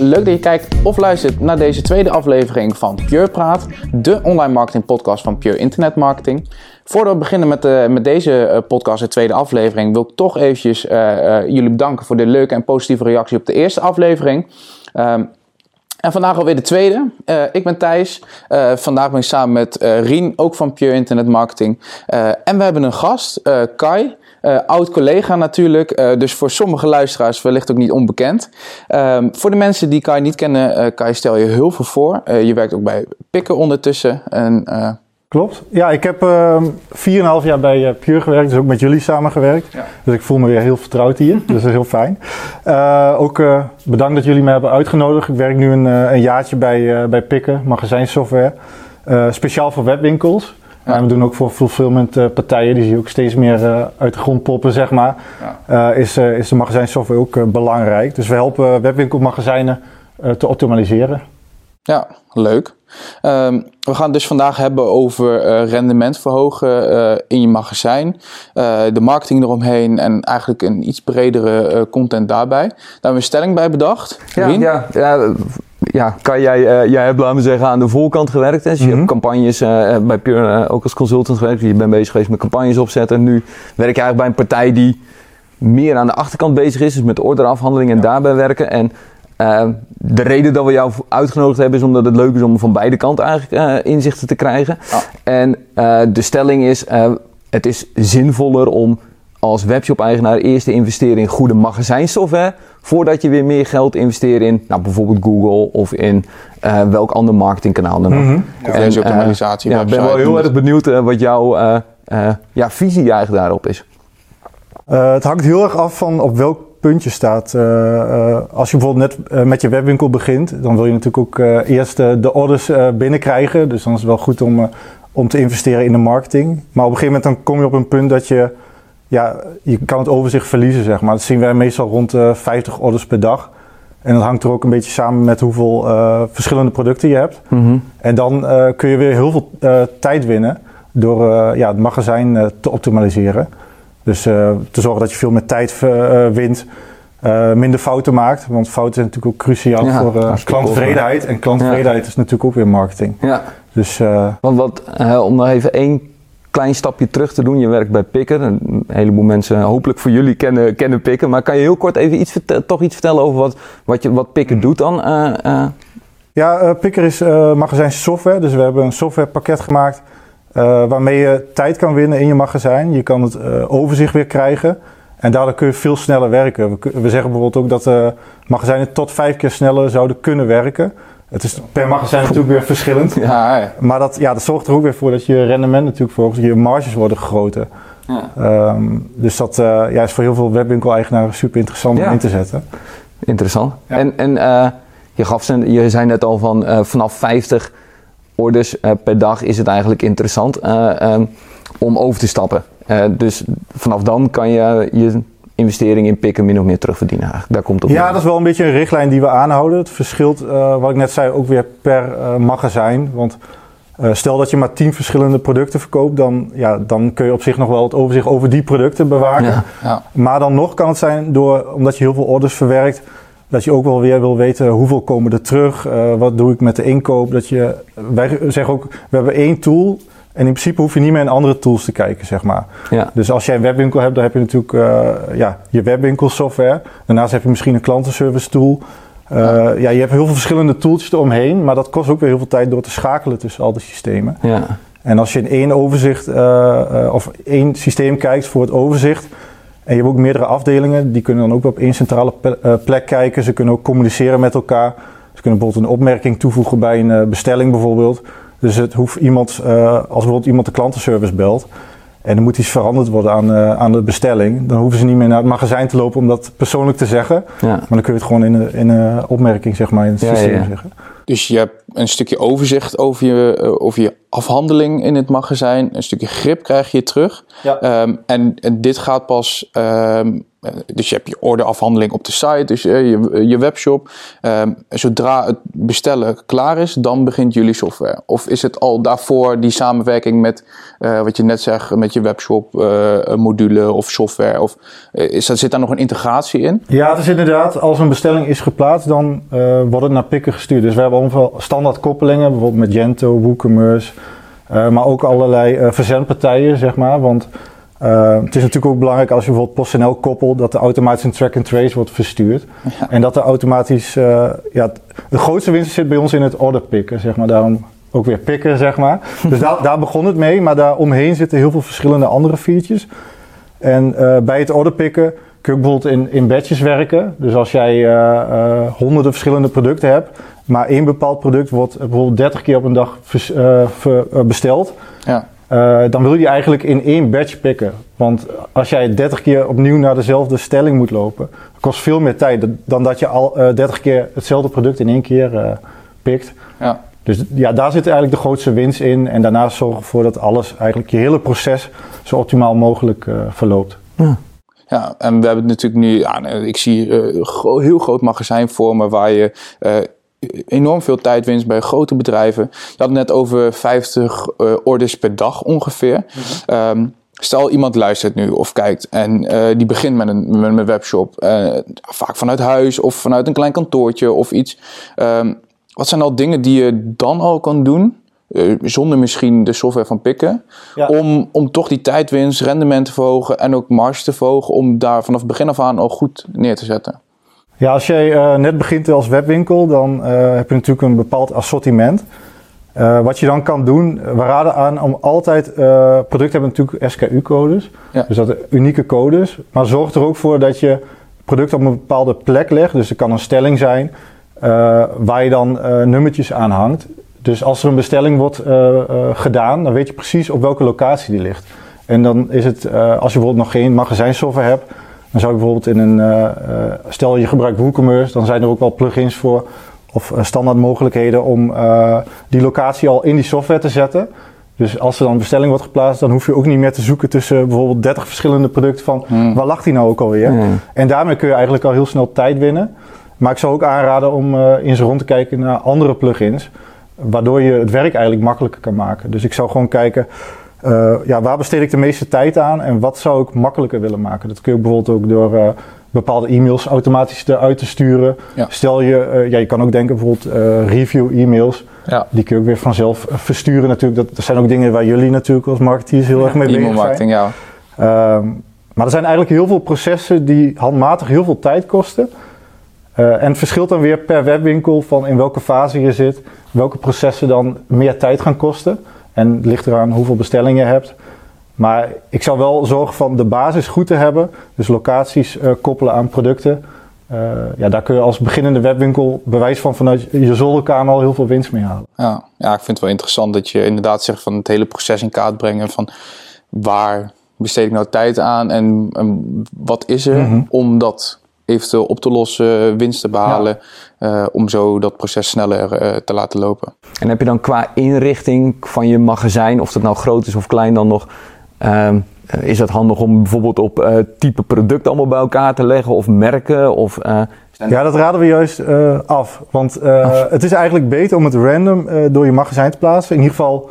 Leuk dat je kijkt of luistert naar deze tweede aflevering van Pure Praat, de online marketing podcast van Pure Internet Marketing. Voordat we beginnen met, uh, met deze uh, podcast, de tweede aflevering, wil ik toch eventjes uh, jullie bedanken voor de leuke en positieve reactie op de eerste aflevering. Um, en vandaag alweer de tweede. Ik ben Thijs. Vandaag ben ik samen met Rien, ook van Pure Internet Marketing. en we hebben een gast, Kai. Oud collega natuurlijk, dus voor sommige luisteraars wellicht ook niet onbekend. Ehm, voor de mensen die Kai niet kennen, Kai stel je heel veel voor. je werkt ook bij Pikken ondertussen. En Klopt. Ja, ik heb uh, ehm, 4,5 jaar bij uh, Pure gewerkt, dus ook met jullie samengewerkt. Ja. Dus ik voel me weer heel vertrouwd hier, dus dat is heel fijn. Uh, ook uh, bedankt dat jullie me hebben uitgenodigd. Ik werk nu een, een jaartje bij, bij Pikken, magazijnsoftware. speciaal voor webwinkels. Ja. En we doen ook voor fulfillment partijen, die zie je ook steeds meer uit de grond poppen, zeg maar. Ja. is, is de magazijnsoftware ook belangrijk. Dus we helpen webwinkelmagazijnen te optimaliseren. Ja, leuk. Um, we gaan het dus vandaag hebben over uh, rendement verhogen uh, in je magazijn, uh, de marketing eromheen en eigenlijk een iets bredere content daarbij. Daar hebben we een stelling bij bedacht. Ja, ja, ja, ja, kan jij, jij hebt, laten we zeggen, aan de voorkant gewerkt. Hè? Dus je mm -hmm. hebt campagnes bij Pure ook als consultant gewerkt. Je bent bezig geweest met campagnes opzetten. En nu werk je eigenlijk bij een partij die meer aan de achterkant bezig is, dus met orderafhandeling en ja. daarbij werken. En de reden dat we jou uitgenodigd hebben is omdat het leuk is om van beide kanten eigenlijk inzichten te krijgen. En de stelling is, het is zinvoller om als webshop-eigenaar eerst te investeren in goede magazijnsoftware, voordat je weer meer geld investeert in nou, bijvoorbeeld Google of in welk ander marketingkanaal dan ook. Mm -hmm. optimalisatie. ja, ik ben wel heel erg benieuwd wat jouw ja, visie eigenlijk daarop is. het hangt heel erg af van op welk puntje staat. Uh, uh, als je bijvoorbeeld net uh, met je webwinkel begint, dan wil je natuurlijk ook eerst de orders binnenkrijgen. Dus dan is het wel goed om, om te investeren in de marketing. Maar op een gegeven moment dan kom je op een punt dat je, ja, je kan het overzicht verliezen, zeg maar. Dat zien wij meestal rond 50 orders per dag. En dat hangt er ook een beetje samen met hoeveel verschillende producten je hebt. Mm -hmm. En dan kun je weer heel veel tijd winnen door ja, het magazijn te optimaliseren. Dus te zorgen dat je veel meer tijd wint, minder fouten maakt. Want fouten zijn natuurlijk ook cruciaal ja, voor klanttevredenheid. En klanttevredenheid ja. is natuurlijk ook weer marketing. Ja. Dus, want wat, om nog even één klein stapje terug te doen. Je werkt bij Picker. Een heleboel mensen, hopelijk voor jullie, kennen, kennen Picker. Maar kan je heel kort even iets, toch iets vertellen over wat, wat, je, wat Picker doet dan? Ja, Picker is magazijn software. Dus we hebben een softwarepakket gemaakt uh, waarmee je tijd kan winnen in je magazijn. Je kan het uh, overzicht weer krijgen. En daardoor kun je veel sneller werken. We, we zeggen bijvoorbeeld ook dat uh, magazijnen tot vijf keer sneller zouden kunnen werken. Het is per magazijn natuurlijk weer verschillend. Ja, ja. Maar dat, ja, dat zorgt er ook weer voor dat je rendement natuurlijk verhoogt. Je marges worden groter. Ja. Um, dus dat ja, is voor heel veel webwinkel-eigenaren super interessant om in te zetten. Interessant. En, en je, gaf zijn, je zei net al van vanaf 50 orders per dag is het eigenlijk interessant um, om over te stappen. Dus vanaf dan kan je je investering in pikken min of meer terugverdienen. Eigenlijk. Daar komt het ja, dat is wel een beetje een richtlijn die we aanhouden. Het verschilt, wat ik net zei, ook weer per magazijn. Want stel dat je maar tien verschillende producten verkoopt, dan, ja, dan kun je op zich nog wel het overzicht over die producten bewaken. Ja, ja. Maar dan nog kan het zijn, door, omdat je heel veel orders verwerkt, dat je ook wel weer wil weten hoeveel komen er terug, uh, wat doe ik met de inkoop. Dat je, wij zeggen ook, we hebben één tool en in principe hoef je niet meer in andere tools te kijken, zeg maar. Ja. Dus als jij een webwinkel hebt, dan heb je natuurlijk uh, ja, je webwinkelsoftware. Daarnaast heb je misschien een klantenservice tool. Uh, ja. ja. je hebt heel veel verschillende tooltjes eromheen, maar dat kost ook weer heel veel tijd door te schakelen tussen al die systemen. Ja. En als je in één overzicht of één systeem kijkt voor het overzicht, en je hebt ook meerdere afdelingen, die kunnen dan ook op één centrale eh, plek kijken. Ze kunnen ook communiceren met elkaar. Ze kunnen bijvoorbeeld een opmerking toevoegen bij een eh, bestelling bijvoorbeeld. Dus het hoeft iemand, uh, als bijvoorbeeld iemand de klantenservice belt en er moet iets veranderd worden aan, uh, aan de bestelling, dan hoeven ze niet meer naar het magazijn te lopen om dat persoonlijk te zeggen. Ja. Maar dan kun je het gewoon in een, in een opmerking, zeg maar, in het systeem ja, ja, zeggen. Dus je hebt een stukje overzicht over je, uh, over je afhandeling in het magazijn. Een stukje grip krijg je terug. Ja. Um, en, en dit gaat pas um, eh, dus je hebt je orderafhandeling op de site, dus eh, je, je webshop. Ehm, zodra het bestellen klaar is, dan begint jullie software. Of is het al daarvoor die samenwerking met, eh, wat je net zegt, met je webshop module of software? Of is zit daar nog een integratie in? Ja, het is inderdaad, als een bestelling is geplaatst, dan wordt het naar Pikken gestuurd. Dus we hebben ongeveer standaard koppelingen, bijvoorbeeld met Gento, WooCommerce, maar ook allerlei verzendpartijen, zeg maar. Want uh, het is natuurlijk ook belangrijk als je bijvoorbeeld PostNL koppelt, dat er automatisch een track and trace wordt verstuurd. En dat er automatisch, uh, ja, de grootste winst zit bij ons in het order picken, zeg maar. Daarom ook weer pikken, zeg maar. Dus daar, daar begon het mee, maar daar omheen zitten heel veel verschillende andere features. En uh, bij het order picken kun je bijvoorbeeld in, in batches werken. Dus als jij honderden verschillende producten hebt, maar één bepaald product wordt bijvoorbeeld 30 keer op een dag besteld. Ja uh, dan wil je eigenlijk in één batch pikken. Want als jij 30 keer opnieuw naar dezelfde stelling moet lopen, kost veel meer tijd dan dat je al uh, eh, 30 keer hetzelfde product in één keer uh, pikt. Ja. Dus ja, daar zit eigenlijk de grootste winst in. En daarnaast zorgen ervoor dat alles, eigenlijk je hele proces, zo optimaal mogelijk verloopt. Ja. Ja, en we hebben het natuurlijk nu, ja, ik zie een heel groot magazijn voor me waar je enorm veel tijdwinst bij grote bedrijven. Je had het net over 50 uh, eh, orders per dag ongeveer. Mm stel iemand luistert nu of kijkt en uh, die begint met een, met een webshop. Uh, vaak vanuit huis of vanuit een klein kantoortje of iets. Um, wat zijn al dingen die je dan al kan doen? zonder misschien de software van pikken. Om, om toch die tijdwinst, rendement te verhogen en ook marge te verhogen. Om daar vanaf begin af aan al goed neer te zetten. Ja, als jij uh, net begint als webwinkel, dan uh, heb je natuurlijk een bepaald assortiment. Uh, wat je dan kan doen, we raden aan om altijd, producten hebben natuurlijk SKU-codes, ja. dus dat unieke codes. Maar zorg er ook voor dat je product op een bepaalde plek legt. Dus er kan een stelling zijn waar je dan nummertjes aan hangt. Dus als er een bestelling wordt gedaan, dan weet je precies op welke locatie die ligt. En dan is het, als je bijvoorbeeld nog geen magazijnsoftware hebt, dan zou je bijvoorbeeld in een, uh, stel je gebruikt WooCommerce, dan zijn er ook wel plugins voor of uh, standaard mogelijkheden om die locatie al in die software te zetten. Dus als er dan een bestelling wordt geplaatst, dan hoef je ook niet meer te zoeken tussen bijvoorbeeld 30 verschillende producten van hmm. waar lag die nou ook alweer. Hmm. En daarmee kun je eigenlijk al heel snel tijd winnen. Maar ik zou ook aanraden om eens rond te kijken naar andere plugins, waardoor je het werk eigenlijk makkelijker kan maken. Dus ik zou gewoon kijken, uh, ja, waar besteed ik de meeste tijd aan en wat zou ik makkelijker willen maken? Dat kun je bijvoorbeeld ook door uh, bepaalde e-mails automatisch eruit te sturen. Stel je, uh, ja, je kan ook denken bijvoorbeeld review-e-mails. Ja. Die kun je ook weer vanzelf versturen natuurlijk. Dat, dat, zijn ook dingen waar jullie natuurlijk als marketeers heel erg mee bezig zijn. E-mailmarketing, ja. Ehm, maar er zijn eigenlijk heel veel processen die handmatig heel veel tijd kosten. en het verschilt dan weer per webwinkel van in welke fase je zit, welke processen dan meer tijd gaan kosten. En het ligt eraan hoeveel bestellingen je hebt. Maar ik zou wel zorgen van de basis goed te hebben. Dus locaties uh, koppelen aan producten. Uh, ja, daar kun je als beginnende webwinkel bewijs van vanuit je zolderkamer al heel veel winst mee halen. Ja, ja, ik vind het wel interessant dat je inderdaad zegt van het hele proces in kaart brengen. Van waar besteed ik nou tijd aan en, en wat is er mm -hmm. om dat eventueel op te lossen, winst te behalen, ja. uh, om zo dat proces sneller uh, te laten lopen. En heb je dan qua inrichting van je magazijn, of dat nou groot is of klein dan nog, um, is het handig om bijvoorbeeld op uh, type product allemaal bij elkaar te leggen of merken? Of, ja, dat raden we juist af. Want af. het is eigenlijk beter om het random door je magazijn te plaatsen. In ieder geval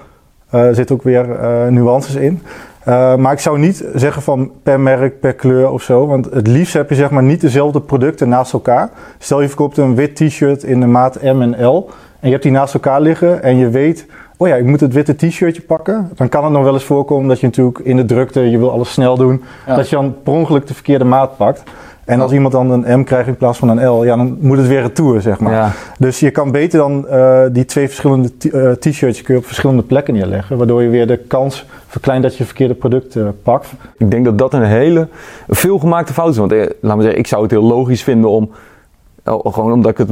zitten ook weer nuances in. Uh, maar ik zou niet zeggen van per merk, per kleur of zo. Want het liefst heb je zeg maar niet dezelfde producten naast elkaar. Stel je verkoopt een wit t-shirt in de maat M en L. En je hebt die naast elkaar liggen en je weet... Oh ja, ik moet het witte t-shirtje pakken. Dan kan het nog wel eens voorkomen dat je natuurlijk in de drukte... Je wil alles snel doen. Dat je dan per ongeluk de verkeerde maat pakt. En als iemand dan een M krijgt in plaats van een L, ja, dan moet het weer retour, zeg maar. Ja. Dus je kan beter dan uh, die twee verschillende uh, t-shirts kun je op verschillende plekken neerleggen, waardoor je weer de kans verkleint dat je verkeerde product uh, pakt. Ik denk dat dat een hele veelgemaakte fout is. Want eh, laat me zeggen, ik zou het heel logisch vinden om Oh, gewoon omdat ik het,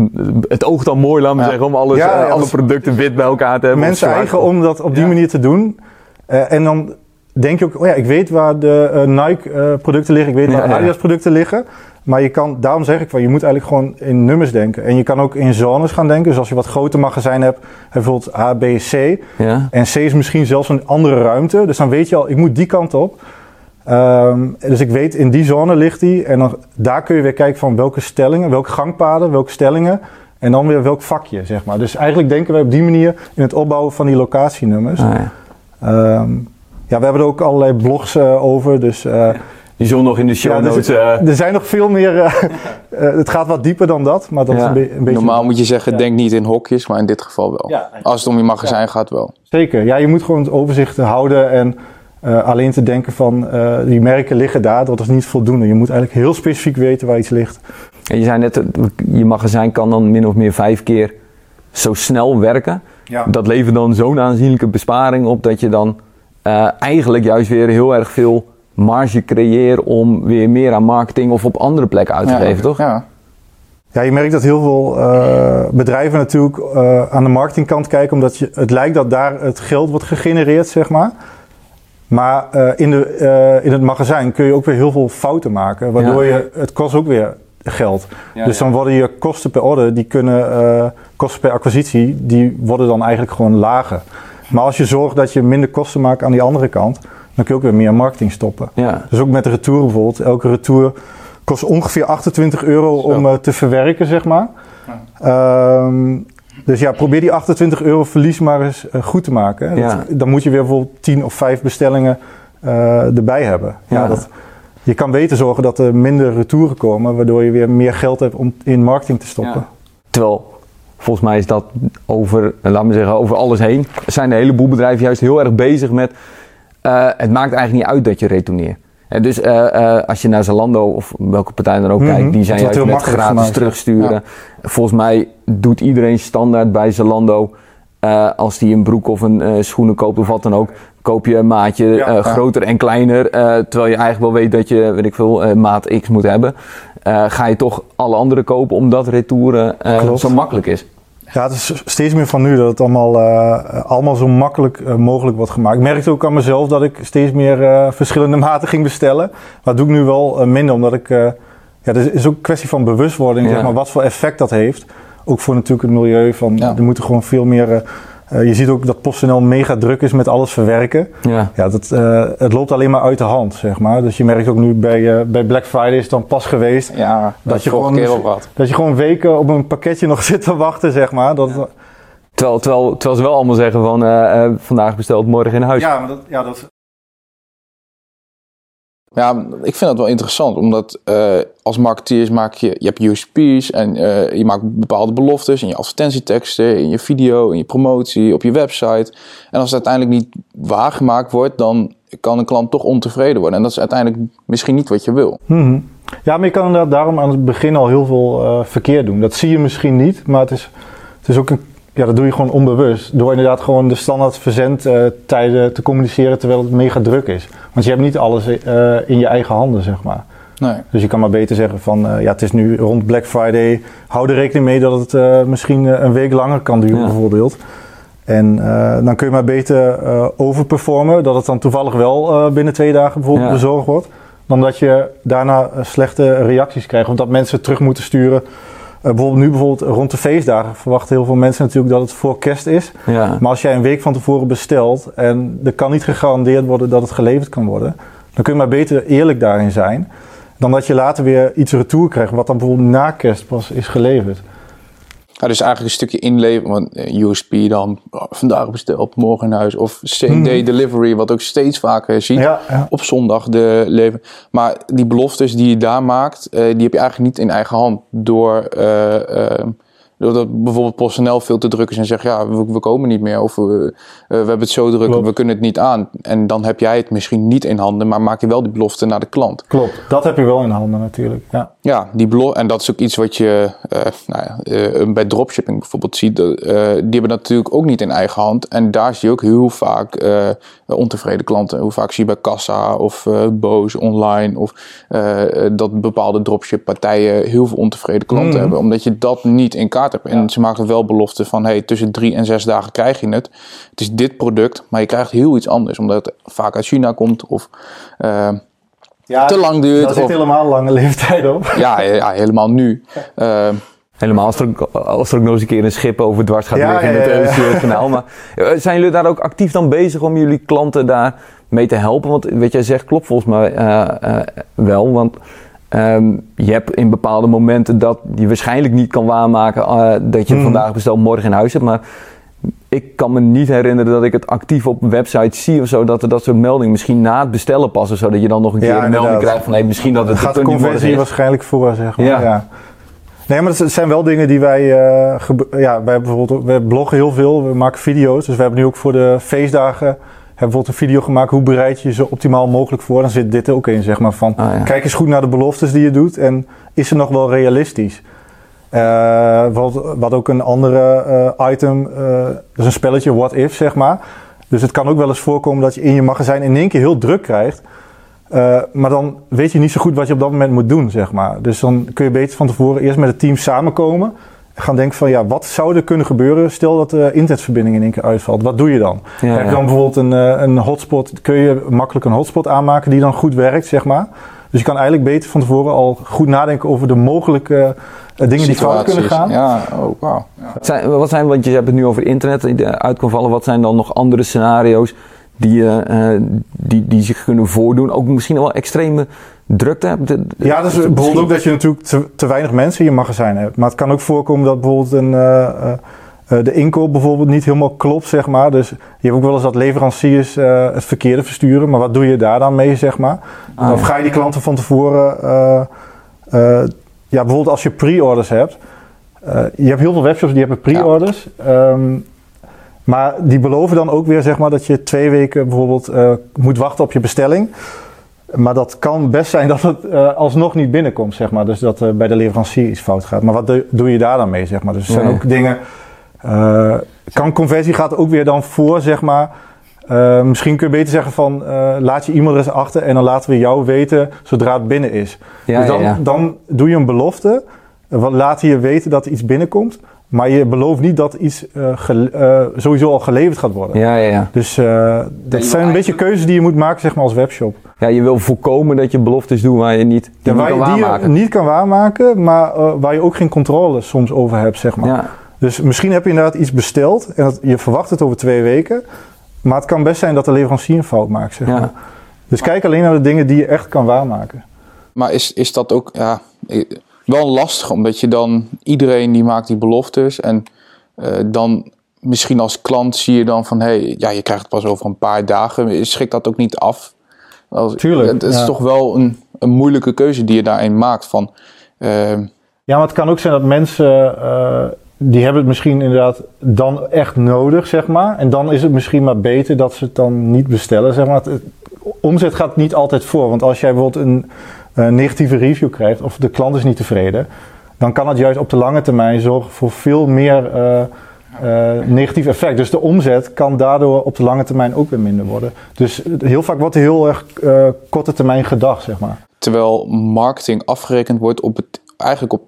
het oog dan mooi, laat me ja. zeggen, om alles, ja, ja, alle producten wit bij elkaar te hebben. Mensen eigen om dat op die manier te doen. Uh, en dan denk je ook, oh ja, ik weet waar de uh, Nike uh, producten liggen, ik weet waar de Adidas producten liggen. Maar je kan, daarom zeg ik van, je moet eigenlijk gewoon in nummers denken. En je kan ook in zones gaan denken. Dus als je wat groter magazijn hebt, bijvoorbeeld A, B, C. Ja. En C is misschien zelfs een andere ruimte. Dus dan weet je al, ik moet die kant op. Ehm, dus ik weet, in die zone ligt die. En dan, daar kun je weer kijken van welke stellingen, welke gangpaden, welke stellingen. En dan weer welk vakje, zeg maar. Dus eigenlijk denken wij op die manier in het opbouwen van die locatienummers. Ah, ja. Ehm, ja, we hebben er ook allerlei blogs eh, over. Dus eh, Die zullen nog in de show ja, notes... dus, eh, er zijn nog veel meer. het gaat wat dieper dan dat, maar dat is een, be- een beetje. Normaal moet je zeggen, denk niet in hokjes, maar in dit geval wel. Als het om je magazijn gaat wel. Zeker. Ja, je moet gewoon het overzicht houden en eh, alleen te denken van eh, die merken liggen daar, dat is niet voldoende. Je moet eigenlijk heel specifiek weten waar iets ligt. En je zei net, je magazijn kan dan min of meer vijf keer zo snel werken. Ja. Dat levert dan zo'n aanzienlijke besparing op dat je dan eh, eigenlijk juist weer heel erg veel marge creëert om weer meer aan marketing of op andere plekken uit te Ja, geven, toch? Ja. Ja, je merkt dat heel veel eh, bedrijven natuurlijk eh, aan de marketingkant kijken, omdat je, het lijkt dat daar het geld wordt gegenereerd, zeg maar. Maar in, de, in het magazijn kun je ook weer heel veel fouten maken, waardoor Ja. je, het kost ook weer geld. Ja, dus dan worden je kosten per order, die kunnen, kosten per acquisitie, die worden dan eigenlijk gewoon lager. Maar als je zorgt dat je minder kosten maakt aan die andere kant, dan kun je ook weer meer marketing stoppen. Ja. Dus ook met de retour bijvoorbeeld. Elke retour kost ongeveer 28 euro om eh, te verwerken, zeg maar. Ehm, dus ja, probeer die 28 euro verlies maar eens eh, goed te maken. hè. Ja. Dan moet je weer bijvoorbeeld 10 of 5 bestellingen eh, erbij hebben. Ja. Ja. dat, je kan beter zorgen dat er minder retouren komen, waardoor je weer meer geld hebt om in marketing te stoppen. Ja. Terwijl, volgens mij is dat over, eh, laat me zeggen, over alles heen. Zijn een heleboel bedrijven juist heel erg bezig met. eh, het maakt eigenlijk niet uit dat je retourneert. En dus eh, als je naar Zalando of welke partij dan ook Mhm. kijkt, die zijn juist heel met gratis terugsturen. Volgens mij doet iedereen standaard bij Zalando. als die een broek of een schoenen koopt of wat dan ook, koop je een maatje Ja, groter en kleiner. terwijl je eigenlijk wel weet dat je, weet ik veel, maat X moet hebben. Ga je toch alle andere kopen omdat retouren zo makkelijk is. Ja, het is steeds meer van nu dat het allemaal, eh, allemaal zo makkelijk eh, mogelijk wordt gemaakt. Ik merkte ook aan mezelf dat ik steeds meer eh, verschillende maten ging bestellen. Maar dat doe ik nu wel minder, omdat ik... ja, het is ook een kwestie van bewustwording, Ja. zeg maar, wat voor effect dat heeft. Ook voor natuurlijk het milieu. Van, Ja. Er moeten gewoon veel meer... eh, je ziet ook dat PostNL mega druk is met alles verwerken. Ja. Ja, dat, eh, het loopt alleen maar uit de hand, zeg maar. Dus je merkt ook nu bij, eh, bij Black Friday is het dan pas geweest... Ja, Dat dat je gewoon- keer op had. dat je gewoon weken op een pakketje nog zit te wachten, zeg maar. Dat, Terwijl, terwijl, terwijl ze wel allemaal zeggen van vandaag besteld, morgen in huis. Ja, maar dat, ja, dat, Ja, ik vind dat wel interessant, omdat eh, als marketeers maak je, je hebt USP's en eh, je maakt bepaalde beloftes in je advertentieteksten, in je video, in je promotie, op je website. En als het uiteindelijk niet waargemaakt wordt, dan kan een klant toch ontevreden worden. En dat is uiteindelijk misschien niet wat je wil. Mhm. Ja, maar je kan daarom aan het begin al heel veel eh, verkeer doen. Dat zie je misschien niet, maar het is, het is ook een, ja, dat doe je gewoon onbewust. Door inderdaad gewoon de standaard verzendtijden te communiceren terwijl het mega druk is. Want je hebt niet alles eh, in je eigen handen, zeg maar. Nee. Dus je kan maar beter zeggen van, eh, ja, het is nu rond Black Friday. Hou er rekening mee dat het eh, misschien eh, een week langer kan duren, Ja. bijvoorbeeld. En eh, dan kun je maar beter eh, overperformen, dat het dan toevallig wel eh, binnen twee dagen bijvoorbeeld Ja. bezorgd wordt. Dan dat je daarna eh, slechte reacties krijgt, of dat mensen terug moeten sturen. Eh, bijvoorbeeld nu bijvoorbeeld rond de feestdagen verwachten heel veel mensen natuurlijk dat het voor kerst is. Ja. Maar als jij een week van tevoren bestelt en er kan niet gegarandeerd worden dat het geleverd kan worden, dan kun je maar beter eerlijk daarin zijn. Dan dat je later weer iets retour krijgt, wat dan bijvoorbeeld na kerst pas is geleverd. Ja, dus eigenlijk een stukje inleveren, want eh, USP dan oh, vandaag besteld, morgen in huis. Of same day delivery, wat ook steeds vaker ziet. Ja, ja. Op zondag de leven. Maar die beloftes die je daar maakt, eh, die heb je eigenlijk niet in eigen hand. Door, eh, doordat bijvoorbeeld PostNL veel te druk is en zegt, ja, we, we komen niet meer. Of we, eh, we hebben het zo druk, Klopt. we kunnen het niet aan. En dan heb jij het misschien niet in handen, maar maak je wel die belofte naar de klant. Klopt, dat heb je wel in handen natuurlijk. Ja. Ja, die en dat is ook iets wat je eh, nou ja, eh, bij dropshipping bijvoorbeeld ziet. die hebben dat natuurlijk ook niet in eigen hand. En daar zie je ook heel vaak ontevreden klanten. Hoe vaak zie je bij kassa of boos online. Of dat bepaalde dropship partijen heel veel ontevreden klanten Mhm. hebben. Omdat je dat niet in kaart hebt. En ze maken wel beloften van hey, tussen drie en zes dagen krijg je het. Het is dit product, maar je krijgt heel iets anders. Omdat het vaak uit China komt of... eh, Ja, Te lang duurt Daar zit of- helemaal lange leeftijd op. ja, ja, helemaal nu. Eh, Helemaal als er, ook- als er ook nog eens een keer een schip over dwars gaat Ja, liggen in ja, het. Suezkanaal. Maar eh, zijn jullie daar ook actief dan bezig om jullie klanten daar mee te helpen? Want wat jij zegt klopt volgens mij eh, eh, wel. Want ehm, je hebt in bepaalde momenten dat je waarschijnlijk niet kan waarmaken eh, dat je Mhm. vandaag bestelt morgen in huis hebt. Maar ik kan me niet herinneren dat ik het actief op een website zie of zo. Dat er dat soort meldingen misschien na het bestellen passen. Zodat je dan nog een keer Ja, een melding krijgt van hey, misschien dat het gaat de conversie waarschijnlijk voor, zeg maar. Ja. Ja. Nee, maar het zijn wel dingen die wij... eh, ja, wij, bijvoorbeeld, we bloggen heel veel, we maken video's. Dus we hebben nu ook voor de feestdagen... bijvoorbeeld een video gemaakt... hoe bereid je je zo optimaal mogelijk voor. Dan zit dit er ook in, zeg maar. Van, Ah, ja. Kijk eens goed naar de beloftes die je doet... en is ze nog wel realistisch? Eh, wat, wat ook een andere eh, item... eh, dat is een spelletje what if, zeg maar. Dus het kan ook wel eens voorkomen dat je in je magazijn... in één keer heel druk krijgt... Uh, maar dan weet je niet zo goed wat je op dat moment moet doen, zeg maar. Dus dan kun je beter van tevoren eerst met het team samenkomen. Gaan denken van, ja, wat zou er kunnen gebeuren? Stel dat de internetverbinding in één keer uitvalt. Wat doe je dan? Ja, Heb je ja. dan bijvoorbeeld een, eh, een hotspot? Kun je makkelijk een hotspot aanmaken die dan goed werkt, zeg maar? Dus je kan eigenlijk beter van tevoren al goed nadenken over de mogelijke eh, dingen die fout kunnen gaan. Ja, oh. Ja. Zijn, wat zijn, want je hebt het nu over internet die uit kan vallen. Wat zijn dan nog andere scenario's die, eh, eh, die, die zich kunnen voordoen? Ook misschien wel extreme drukte hebt? Ja, dat is bijvoorbeeld ook dat je natuurlijk te, te weinig mensen in je magazijn hebt. Maar het kan ook voorkomen dat bijvoorbeeld een, eh, eh, eh, de inkoop bijvoorbeeld niet helemaal klopt, zeg maar. Dus je hebt ook wel eens dat leveranciers het verkeerde versturen. Maar wat doe je daar dan mee, zeg maar? Ah, of ja. ga je die klanten van tevoren... ja, bijvoorbeeld als je pre-orders hebt. je hebt heel veel webshops die hebben pre-orders. Ehm, maar die beloven dan ook weer zeg maar, dat je twee weken bijvoorbeeld moet wachten op je bestelling. Maar dat kan best zijn dat het eh, alsnog niet binnenkomt, zeg maar. Dus dat er bij de leverancier iets fout gaat. Maar wat doe, doe je daar dan mee, zeg maar? Dus er zijn ook dingen... eh, kan conversie gaat ook weer dan voor, zeg maar... misschien kun je beter zeggen van... laat je e-mailadres achter en dan laten we jou weten zodra het binnen is. Ja, dus dan, ja, ja. dan doe je een belofte. laat je weten dat er iets binnenkomt. Maar je belooft niet dat iets eh, eh, sowieso al geleverd gaat worden. Ja, ja, ja. Dus eh, dat zijn een beetje keuzes die je moet maken zeg maar, als webshop. ja, je wil voorkomen dat je beloftes doet waar je niet, die Ja, niet waar kan je, die je waarmaken. niet kan waarmaken, maar eh, waar je ook geen controle soms over hebt, zeg maar. Ja, Dus misschien heb je inderdaad iets besteld en dat, je verwacht het over twee weken. Maar het kan best zijn dat de leverancier een fout maakt, zeg Ja. maar. Dus kijk alleen naar de dingen die je echt kan waarmaken. Maar is, is dat ook ja, wel lastig, omdat je dan iedereen die maakt die beloftes en eh, dan misschien als klant zie je dan van hé, hey, ja, je krijgt het pas over een paar dagen. Schrikt dat ook niet af? Als, Tuurlijk, Het is ja. toch wel een, een moeilijke keuze die je daarin maakt van. eh, Ja, maar het kan ook zijn dat mensen, eh, die hebben het misschien inderdaad dan echt nodig, zeg maar. En dan is het misschien maar beter dat ze het dan niet bestellen, zeg maar. Het, het- omzet gaat niet altijd voor. Want als jij bijvoorbeeld een eh, negatieve review krijgt, of de klant is niet tevreden, dan kan het juist op de lange termijn zorgen voor veel meer eh, eh, negatief effect. Dus de omzet kan daardoor op de lange termijn ook weer minder worden. Dus heel vaak wordt er heel erg korte termijn gedacht, zeg maar. terwijl marketing afgerekend wordt op het eigenlijk op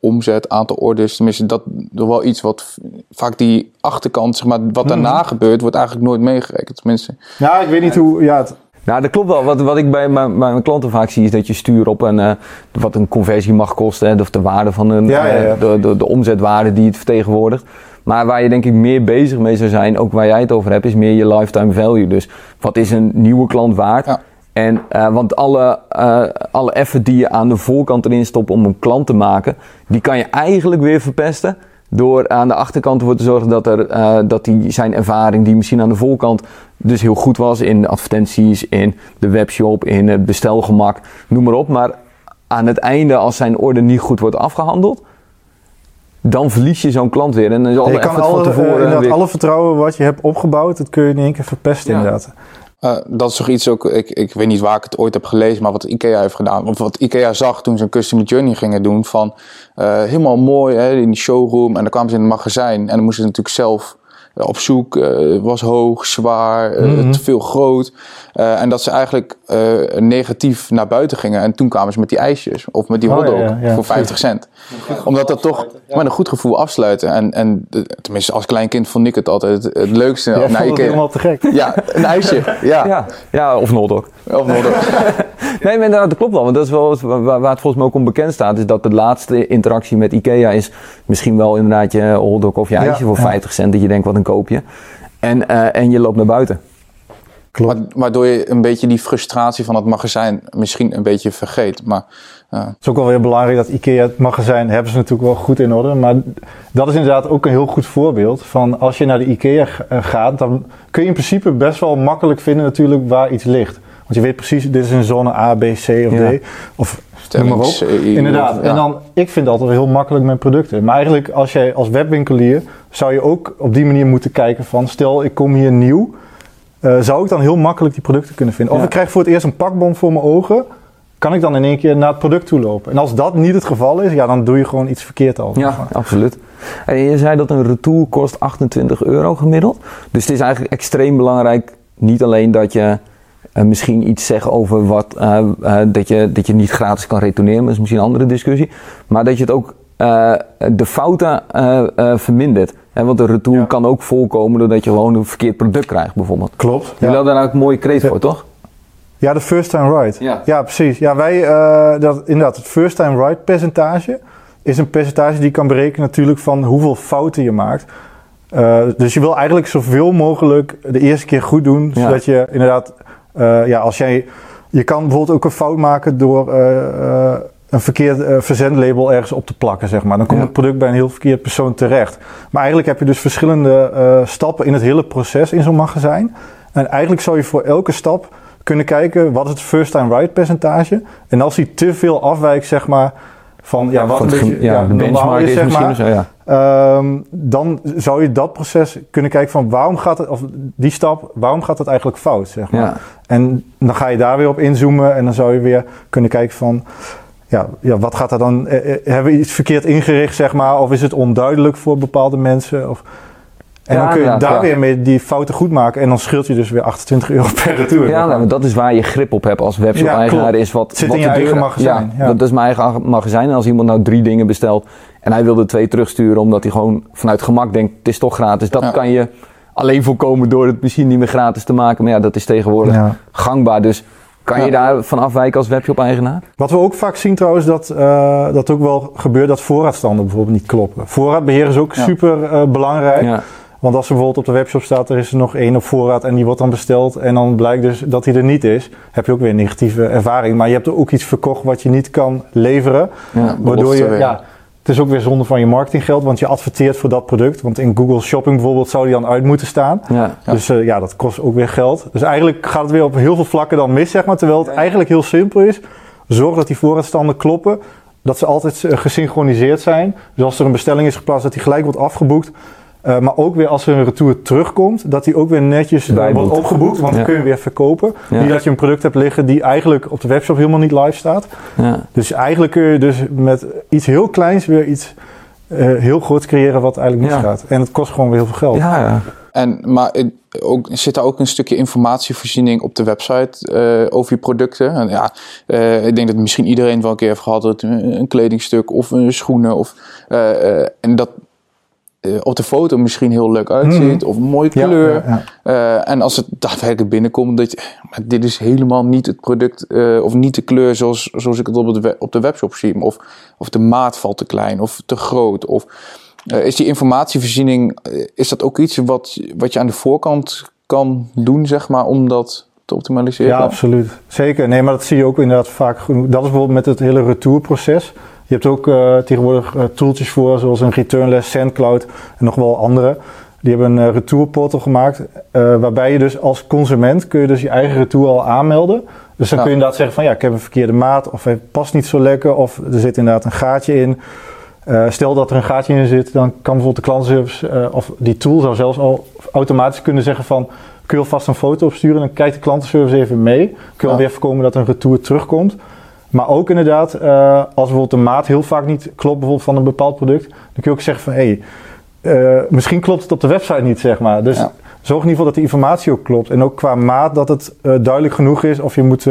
omzet, aantal orders. Tenminste, dat is wel iets wat vaak die achterkant, zeg maar, wat daarna gebeurt, wordt eigenlijk nooit meegerekend. Tenminste, Ja, ik weet niet hoe. Ja, het, Nou, dat klopt wel. Wat, wat ik bij mijn, bij mijn klanten vaak zie, is dat je stuurt op een, eh, wat een conversie mag kosten. hè, Of de waarde van een, Ja, ja, ja. eh, de, de, de omzetwaarde die het vertegenwoordigt. Maar waar je denk ik meer bezig mee zou zijn, ook waar jij het over hebt, is meer je lifetime value. Dus wat is een nieuwe klant waard? Ja. En, eh, want alle, alle effort die je aan de voorkant erin stopt om een klant te maken, die kan je eigenlijk weer verpesten. Door aan de achterkant ervoor te zorgen dat, er, eh, dat die, zijn ervaring, die misschien aan de voorkant dus heel goed was in advertenties, in de webshop, in het bestelgemak, noem maar op. Maar aan het einde, als zijn orde niet goed wordt afgehandeld, dan verlies je zo'n klant weer. En dan is alle je kan effort van alle, eh, tevoren weer... alle vertrouwen wat je hebt opgebouwd, dat kun je in één keer verpesten Ja. inderdaad. Eh, dat is toch iets ook, ik, ik weet niet waar ik het ooit heb gelezen, maar wat IKEA heeft gedaan. Of wat IKEA zag toen ze een customer journey gingen doen. Van eh, helemaal mooi hè, in die showroom. En dan kwamen ze in het magazijn. En dan moesten ze natuurlijk zelf op zoek, eh, was hoog, zwaar, eh, Mhm. te veel groot. Eh, en dat ze eigenlijk eh, negatief naar buiten gingen. En toen kwamen ze met die ijsjes of met die Oh, ja, hotdog ja, ja, voor 50 cent. Omdat dat toch met een goed gevoel afsluiten. En, en tenminste, als klein kind vond ik het altijd het, leukste. Vond het Ikea. helemaal te gek. Ja, een ijsje. Ja, Ja, ja of een hotdog. Of nog Nee, maar dat klopt wel. Want dat is wel waar, waar het volgens mij ook om bekend staat. Is dat de laatste interactie met Ikea is misschien wel inderdaad je hotdog of je Ja, ijsje voor ja. 50 cent. Dat je denkt, wat een koopje. En, eh, en je loopt naar buiten. Klopt. Waardoor je een beetje die frustratie van het magazijn misschien een beetje vergeet. Maar eh, Het is ook wel weer belangrijk dat IKEA het magazijn hebben ze natuurlijk wel goed in orde. Maar dat is inderdaad ook een heel goed voorbeeld van als je naar de IKEA eh, gaat, dan kun je in principe best wel makkelijk vinden natuurlijk waar iets ligt. Want je weet precies, dit is een zone A, B, C of Ja. D. Of noem maar op. Inderdaad. ja. En dan, ik vind altijd heel makkelijk met producten. Maar eigenlijk als jij als webwinkelier zou je ook op die manier moeten kijken van stel ik kom hier nieuw. Eh, zou ik dan heel makkelijk die producten kunnen vinden? Of Ja. ik krijg voor het eerst een pakbon voor mijn ogen. Kan ik dan in één keer naar het product toe lopen? En als dat niet het geval is, ja, dan doe je gewoon iets verkeerd al. Ja, absoluut. En je zei dat een retour kost 28 euro gemiddeld. Dus het is eigenlijk extreem belangrijk. Niet alleen dat je eh, misschien iets zegt over wat, eh, dat, je, dat je niet gratis kan retourneren. Dat is misschien een andere discussie. Maar dat je het ook eh, de fouten eh, eh, vermindert. Hè, want een retour Ja. kan ook voorkomen doordat je gewoon een verkeerd product krijgt bijvoorbeeld. Klopt. Jullie Ja. hadden daar ook een mooie kreet voor, toch? ja, de first time right. Ja. precies. Ja, wij, dat, inderdaad, het first time right percentage is een percentage die je kan berekenen natuurlijk van hoeveel fouten je maakt. Dus je wil eigenlijk zoveel mogelijk de eerste keer goed doen, Ja. zodat je inderdaad, ja, als jij, je kan bijvoorbeeld ook een fout maken door een verkeerd eh, verzendlabel ergens op te plakken, zeg maar. Dan komt Ja. het product bij een heel verkeerd persoon terecht. Maar eigenlijk heb je dus verschillende eh, stappen in het hele proces in zo'n magazijn. En eigenlijk zou je voor elke stap kunnen kijken wat is het first time right percentage. En als die te veel afwijkt, zeg maar, van ja, wat Van een het beetje ja, ja, de normaal benchmark is, zeg maar, zo, ja. Ehm, dan zou je dat proces kunnen kijken van waarom gaat het, of die stap, waarom gaat het eigenlijk fout, zeg maar. En dan ga je daar weer op inzoomen en dan zou je weer kunnen kijken van, ja, ja wat gaat er dan, eh, eh, hebben we iets verkeerd ingericht, zeg maar, of is het onduidelijk voor bepaalde mensen? Of, en Ja, dan kun je daar ja. weer mee die fouten goed maken en dan scheelt je dus weer 28 euro per retour. Ja, nou, maar dat is waar je grip op hebt als webshop-eigenaar. klopt. is wat, zit wat in je de eigen magazijn, Ja, ja. dat is mijn eigen magazijn. En als iemand nou drie dingen bestelt en hij wil er twee terugsturen omdat hij gewoon vanuit gemak denkt, het is toch gratis. Dat Ja. kan je alleen voorkomen door het misschien niet meer gratis te maken. Maar ja, dat is tegenwoordig Ja. gangbaar. Dus kan je daar van afwijken als webshop-eigenaar? Wat we ook vaak zien trouwens, dat eh, dat ook wel gebeurt dat voorraadstanden bijvoorbeeld niet kloppen. Voorraadbeheer is ook super eh, belangrijk. Ja. Want als er bijvoorbeeld op de webshop staat, er is er nog één op voorraad en die wordt dan besteld. En dan blijkt dus dat hij er niet is. Heb je ook weer een negatieve ervaring. Maar je hebt er ook iets verkocht wat je niet kan leveren. Ja. Waardoor je, ja, het is ook weer zonde van je marketinggeld, want je adverteert voor dat product. Want in Google Shopping bijvoorbeeld zou die dan uit moeten staan. Ja. Ja. Dus eh, ja, dat kost ook weer geld. Dus eigenlijk gaat het weer op heel veel vlakken dan mis, zeg maar. Terwijl het eigenlijk heel simpel is. Zorg dat die voorraadstanden kloppen. Dat ze altijd eh, gesynchroniseerd zijn. Dus als er een bestelling is geplaatst, dat die gelijk wordt afgeboekt. Eh, maar ook weer als er een retour terugkomt, dat die ook weer netjes Bijboekt. wordt opgeboekt. Want Ja. dan kun je weer verkopen. Ja. Niet dat je een product hebt liggen die eigenlijk op de webshop helemaal niet live staat. Ja. Dus eigenlijk kun je dus met iets heel kleins weer iets eh, heel groots creëren wat eigenlijk Ja. misgaat. En het kost gewoon weer heel veel geld. Ja, ja. En, maar het- ook, zit daar ook een stukje informatievoorziening op de website eh, over je producten? En ja, eh, ik denk dat misschien iedereen wel een keer heeft gehad dat een, een kledingstuk of een schoenen of eh, eh, en dat op de foto misschien heel leuk uitziet of een mooie Ja, kleur. ja, ja. Eh, en als het daadwerkelijk binnenkomt, dat je, maar dit is helemaal niet het product eh, of niet de kleur zoals, zoals ik het op, het op de webshop zie. Of, of de maat valt te klein of te groot. Of eh, is die informatievoorziening, eh, is dat ook iets wat, wat je aan de voorkant kan doen, zeg maar, om dat te optimaliseren? Ja, absoluut. Zeker. Nee, maar dat zie je ook inderdaad vaak genoeg. Dat is bijvoorbeeld met het hele retourproces. Je hebt ook eh, tegenwoordig eh, tooltjes voor, zoals een Returnless, SendCloud en nog wel andere. Die hebben een uh, retourportal gemaakt, eh, waarbij je dus als consument kun je dus je eigen retour al aanmelden. Dus dan Ja. kun je inderdaad zeggen van ja, ik heb een verkeerde maat, of hij past niet zo lekker, of er zit inderdaad een gaatje in. Eh, stel dat er een gaatje in zit, dan kan bijvoorbeeld de klantenservice, eh, of die tool zou zelfs al automatisch kunnen zeggen van, kun je alvast een foto opsturen, dan kijkt de klantenservice even mee. Kun je Ja. alweer voorkomen dat een retour terugkomt. Maar ook inderdaad, eh, als bijvoorbeeld de maat heel vaak niet klopt bijvoorbeeld van een bepaald product, dan kun je ook zeggen van, hé, hey, eh, misschien klopt het op de website niet, zeg maar. Dus Ja. zorg in ieder geval dat de informatie ook klopt. En ook qua maat dat het eh, duidelijk genoeg is. Of je moet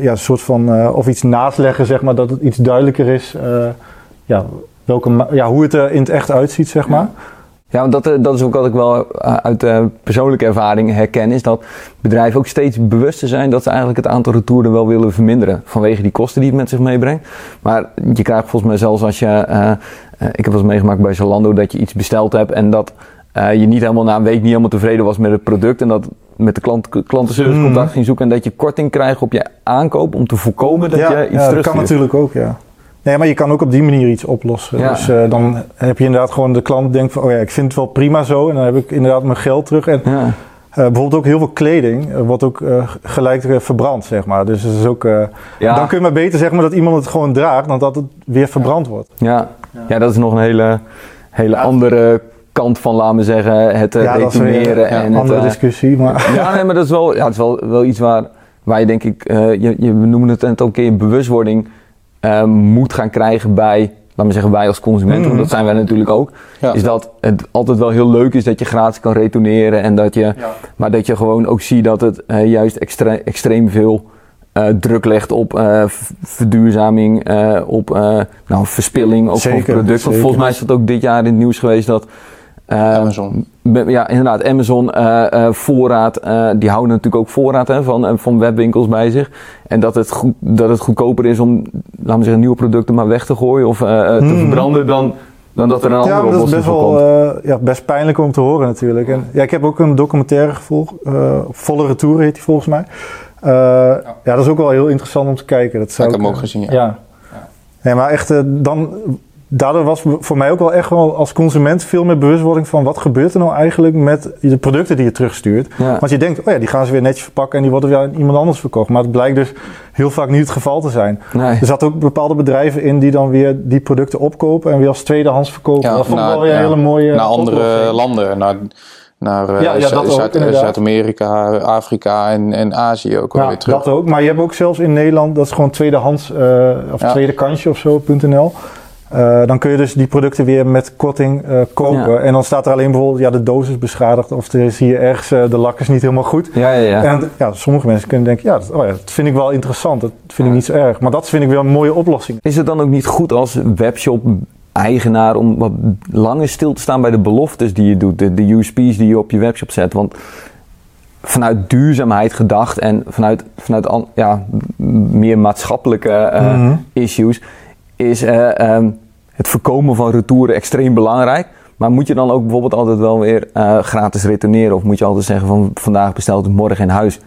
ja, een soort van, of iets naast leggen, zeg maar, dat het iets duidelijker is. ja, welke ja, hoe het er in het echt uitziet, zeg maar. Ja, want dat, eh, dat is ook wat ik wel eh, uit eh, persoonlijke ervaring herken, is dat bedrijven ook steeds bewuster zijn dat ze eigenlijk het aantal retouren wel willen verminderen. Vanwege die kosten die het met zich meebrengt. Maar je krijgt volgens mij zelfs als je, ik heb wel eens meegemaakt bij Zalando, dat je iets besteld hebt en dat je niet helemaal na een week niet helemaal tevreden was met het product en dat met de klant, klantenservice Mhm. contact ging zoeken en dat je korting krijgt op je aankoop om te voorkomen dat ja, je iets ja, dat kan natuurlijk ook, ja. Nee, maar je kan ook op die manier iets oplossen. Ja. Dus eh, dan heb je inderdaad gewoon de klant denkt van, oh ja, ik vind het wel prima zo. En dan heb ik inderdaad mijn geld terug. En Ja. eh, bijvoorbeeld ook heel veel kleding eh, wordt ook eh, gelijk verbrand, zeg maar. Dus dat is ook, eh, Ja. dan kun je maar beter zeggen maar dat iemand het gewoon draagt dan dat het weer verbrand wordt. Ja. ja, dat is nog een hele, hele andere kant van, laten we zeggen, het Ja, weer, en een het, andere discussie. Maar ja, nee, maar dat is wel, ja, het is wel, wel iets waar, waar je denk ik, eh, je, je, we noemen het net ook een keer, bewustwording eh, moet gaan krijgen bij, laten we zeggen, wij als consumenten, Mhm. want dat zijn wij natuurlijk ook. Ja. Is dat het altijd wel heel leuk is dat je gratis kan retourneren en dat je, maar dat je gewoon ook ziet dat het juist extre- extreem veel eh, druk legt op eh, verduurzaming, eh, op nou, verspilling, ook van producten. Volgens mij is dat ook dit jaar in het nieuws geweest dat Amazon. Be- Ja, inderdaad. Amazon eh, eh, voorraad, eh, die houden natuurlijk ook voorraad hè, van, eh, van webwinkels bij zich. En dat het, goed, dat het goedkoper is om, laten we zeggen, nieuwe producten maar weg te gooien of eh, eh, te Hmm. verbranden dan, dan dat er een andere ja, dat is oplossing best wel komt. eh, ja, best pijnlijk om te horen natuurlijk. En, ja, ik heb ook een documentaire gevolgd, eh, Volle Retour heet die volgens mij. Eh, ja. dat is ook wel heel interessant om te kijken. Dat zou ik heb hem eh, ook gezien, ja. Ja. Nee, maar echt, eh, dan, daardoor was voor mij ook wel echt wel als consument veel meer bewustwording van wat gebeurt er nou eigenlijk met de producten die je terugstuurt. Ja. Want je denkt, oh ja, die gaan ze weer netjes verpakken en die worden weer aan iemand anders verkocht. Maar het blijkt dus heel vaak niet het geval te zijn. Nee. Er zaten ook bepaalde bedrijven in die dan weer die producten opkopen en weer als tweedehands verkopen. dat vond ik wel weer een ja, hele mooie naar andere oplossing. landen, naar, naar eh, Ja, ja, Zuid-. Zuid-Amerika, Afrika en, en Azië ook Ja, weer terug. dat ook. Maar je hebt ook zelfs in Nederland, dat is gewoon tweedehands eh of Ja. tweede kansje of zo.nl. Eh, dan kun je dus die producten weer met korting eh, kopen. Ja. En dan staat er alleen bijvoorbeeld, ja, de doos is beschadigd of er is hier ergens, eh, de lak is niet helemaal goed. Ja, ja, ja. En ja, sommige mensen kunnen denken, ja dat, oh ja, dat vind ik wel interessant. Dat vind ik niet zo erg. Maar dat vind ik wel een mooie oplossing. Is het dan ook niet goed als webshop-eigenaar om wat langer stil te staan bij de beloftes die je doet, de, de USP's die je op je webshop zet? Want vanuit duurzaamheid gedacht en vanuit, vanuit an- ja, meer maatschappelijke Mhm. issues is eh, ehm, het voorkomen van retouren extreem belangrijk. Maar moet je dan ook bijvoorbeeld altijd wel weer eh, gratis retourneren? Of moet je altijd zeggen van vandaag besteld het morgen in huis?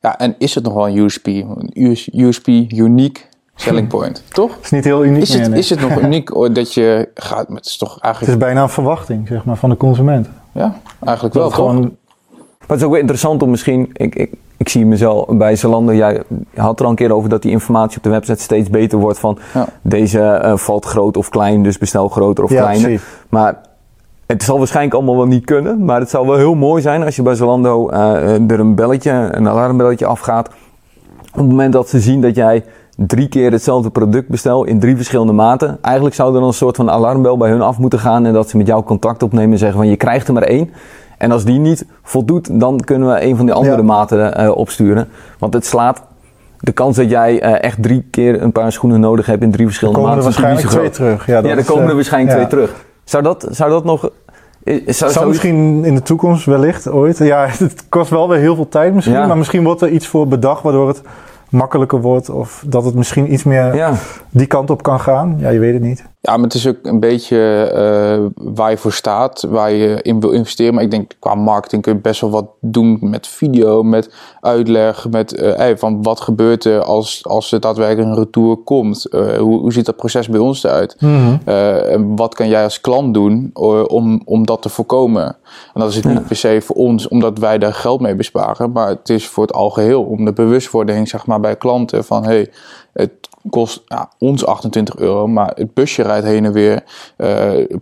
Ja, en is het nog wel een USP? Een US USP, unique selling point, toch? Het is niet heel uniek Is meer, het, nee. is het nog uniek dat je gaat met, het is toch Het eigenlijk, is bijna een verwachting, zeg maar, van de consument. ja, eigenlijk Dat wel, toch? gewoon Maar het is ook wel interessant om misschien, ik, ik, ik zie mezelf bij Zalando, jij had er al een keer over dat die informatie op de website steeds beter wordt van Ja. deze eh, valt groot of klein, dus bestel groter of Ja, kleiner. precies. Maar het zal waarschijnlijk allemaal wel niet kunnen, maar het zou wel heel mooi zijn als je bij Zalando eh, er een belletje, een alarmbelletje afgaat. Op het moment dat ze zien dat jij drie keer hetzelfde product bestelt in drie verschillende maten. Eigenlijk zou er dan een soort van alarmbel bij hun af moeten gaan en dat ze met jou contact opnemen en zeggen van je krijgt er maar één. En als die niet voldoet, dan kunnen we een van die andere Ja. maten eh, opsturen. Want het slaat de kans dat jij eh, echt drie keer een paar schoenen nodig hebt in drie Er verschillende komen er maten. is waarschijnlijk twee terug. Ja. Ja, er komen er eh, waarschijnlijk twee terug. Zou dat, zou dat nog... eh, Zou, Zou zou misschien in de toekomst wellicht ooit. Ja, het kost wel weer heel veel tijd misschien. Ja. Maar misschien wordt er iets voor bedacht waardoor het makkelijker wordt. Of dat het misschien iets meer Ja, die kant op kan gaan. Ja, je weet het niet. Ja, maar het is ook een beetje eh, waar je voor staat, waar je in wil investeren. Maar ik denk qua marketing kun je best wel wat doen met video, met uitleg, met hey, van wat gebeurt er als, als er daadwerkelijk een retour komt. Eh, hoe, hoe ziet dat proces bij ons eruit? En wat kan jij als klant doen om, om dat te voorkomen? En dat is het niet per se voor ons, omdat wij daar geld mee besparen, maar het is voor het algeheel om de bewustwording zeg maar, bij klanten van hey, het kost ja, ons 28 euro, maar het busje rijdt heen en weer.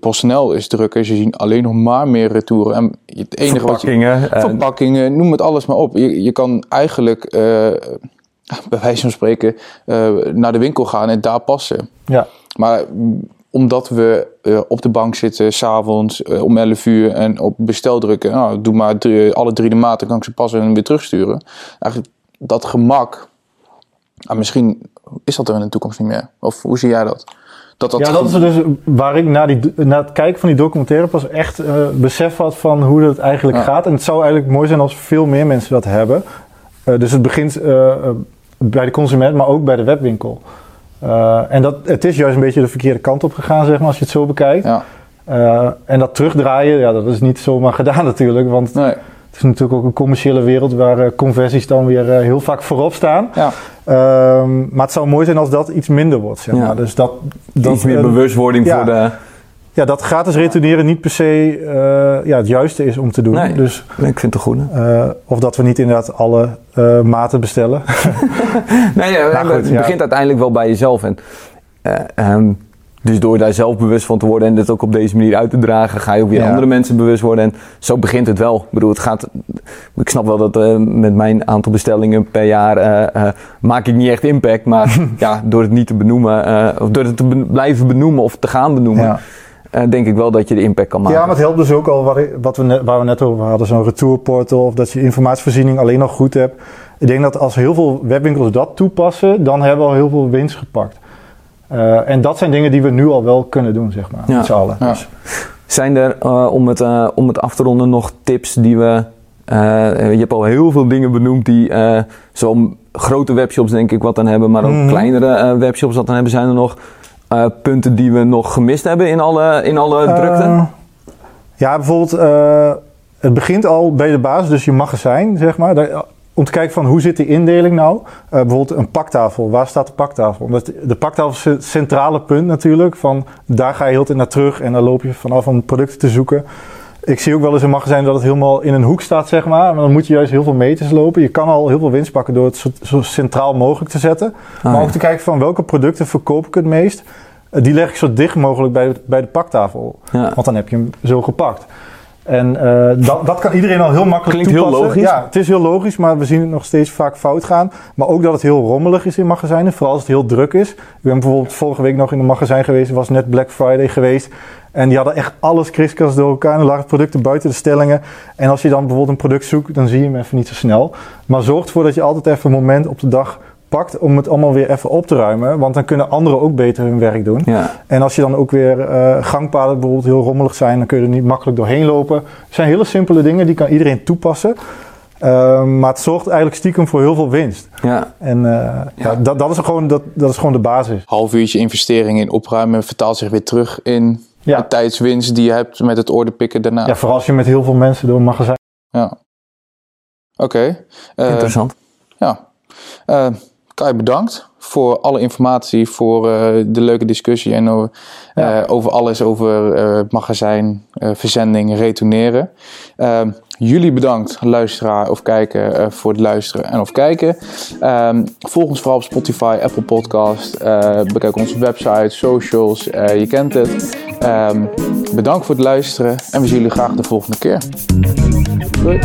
PostNL is drukker, ze zien alleen nog maar meer retouren. En het enige wat je, verpakkingen. verpakkingen, noem het alles maar op. Je, je kan eigenlijk, eh, bij wijze van spreken, eh, naar de winkel gaan en daar passen. Ja. Maar omdat we op de bank zitten, s'avonds uh, om 11 uur en op bestel drukken. Nou, doe maar drie, alle drie de maten, kan ik ze passen en weer terugsturen. Eigenlijk dat gemak, ah, misschien is dat er in de toekomst niet meer. Of hoe zie jij dat? Dat, dat ja, dat is dus waar ik na, die, na het kijken van die documentaire pas echt uh, besef had van hoe dat eigenlijk gaat. En het zou eigenlijk mooi zijn als veel meer mensen dat hebben. dus het begint bij de consument, maar ook bij de webwinkel. En dat, het is juist een beetje de verkeerde kant op gegaan, zeg maar, als je het zo bekijkt. Ja. En dat terugdraaien, ja, dat is niet zomaar gedaan natuurlijk. Want nee. Het is natuurlijk ook een commerciële wereld waar uh, conversies dan weer heel vaak voorop staan. Ja. Ehm, maar het zou mooi zijn als dat iets minder wordt, zeg maar. Ja. Dus dat, dat, iets meer bewustwording voor de ja, dat gratis retourneren niet per se uh, ja, het juiste is om te doen. Nee, dus, ik vind het een goede. Uh, of dat we niet inderdaad alle uh, maten bestellen. nee, ja, nou, het begint uiteindelijk wel bij jezelf. En, um, dus door daar zelf bewust van te worden en dit ook op deze manier uit te dragen, ga je ook weer ja. andere mensen bewust worden. En zo begint het wel. Ik bedoel, het gaat. Ik snap wel dat uh, met mijn aantal bestellingen per jaar uh, uh, maak ik niet echt impact. Maar ja, door het niet te benoemen, of door het te blijven benoemen of te gaan benoemen. Ja uh, denk ik wel dat je de impact kan maken. Ja, maar het helpt dus ook al wat we net, waar we net over hadden, zo'n retourportal of dat je informatievoorziening alleen nog goed hebt. Ik denk dat als heel veel webwinkels dat toepassen, dan hebben we al heel veel winst gepakt. Uh, en dat zijn dingen die we nu al wel kunnen doen, zeg maar, ja. met z'n allen. Ja. Dus. Zijn er, uh, om, het, om het af te ronden, nog tips die we... je hebt al heel veel dingen benoemd die zo'n grote webshops denk ik wat aan hebben, maar ook mm -hmm. kleinere webshops wat aan hebben. Zijn er nog punten die we nog gemist hebben in alle, in alle drukte? Ja, bijvoorbeeld, het begint al bij de basis, dus je magazijn, zeg maar. Om te kijken van hoe zit die indeling nou? bijvoorbeeld een paktafel. Waar staat de paktafel? Omdat de paktafel is het centrale punt natuurlijk. Van daar ga je heel tijd naar terug en dan loop je vanaf om producten te zoeken. Ik zie ook wel eens een magazijn dat het helemaal in een hoek staat, zeg maar. Maar dan moet je juist heel veel meters lopen. Je kan al heel veel winst pakken door het zo, zo centraal mogelijk te zetten. Ah, maar ook te kijken van welke producten verkoop ik het meest. Eh, die leg ik zo dicht mogelijk bij de, bij de paktafel. Ja. Want dan heb je hem zo gepakt. En uh, dat, dat kan iedereen al heel makkelijk Klinkt toepassen. heel logisch. Ja, het is heel logisch, maar we zien het nog steeds vaak fout gaan. Maar ook dat het heel rommelig is in magazijnen, vooral als het heel druk is. Ik ben bijvoorbeeld vorige week nog in een magazijn geweest, was net Black Friday geweest. En die hadden echt alles kriskast door elkaar. En er lagen producten buiten de stellingen. En als je dan bijvoorbeeld een product zoekt, dan zie je hem even niet zo snel. Maar zorg ervoor dat je altijd even een moment op de dag pakt om het allemaal weer even op te ruimen. Want dan kunnen anderen ook beter hun werk doen. Ja. En als je dan ook weer uh, gangpaden bijvoorbeeld heel rommelig zijn, dan kun je er niet makkelijk doorheen lopen. Het zijn hele simpele dingen, die kan iedereen toepassen. Uh, maar het zorgt eigenlijk stiekem voor heel veel winst. Ja. En uh, ja. ja. dat, dat, is gewoon, dat, dat is gewoon de basis. Half uurtje investering in opruimen vertaalt zich weer terug in ja. de tijdswinst die je hebt met het orderpikken daarna. Ja, vooral als je met heel veel mensen door een magazijn. Ja. Oké. Okay. Uh, Interessant. Ja. Kai, bedankt voor alle informatie, voor uh, de leuke discussie en over, ja. over alles over uh, magazijn, verzending, retourneren. Ehm, jullie bedankt, luisteraar of kijken, voor het luisteren en of kijken. Ehm, volg ons vooral op Spotify, Apple Podcast. bekijk onze website, socials, je kent het. Um, bedankt voor het luisteren en we zien jullie graag de volgende keer. Doei.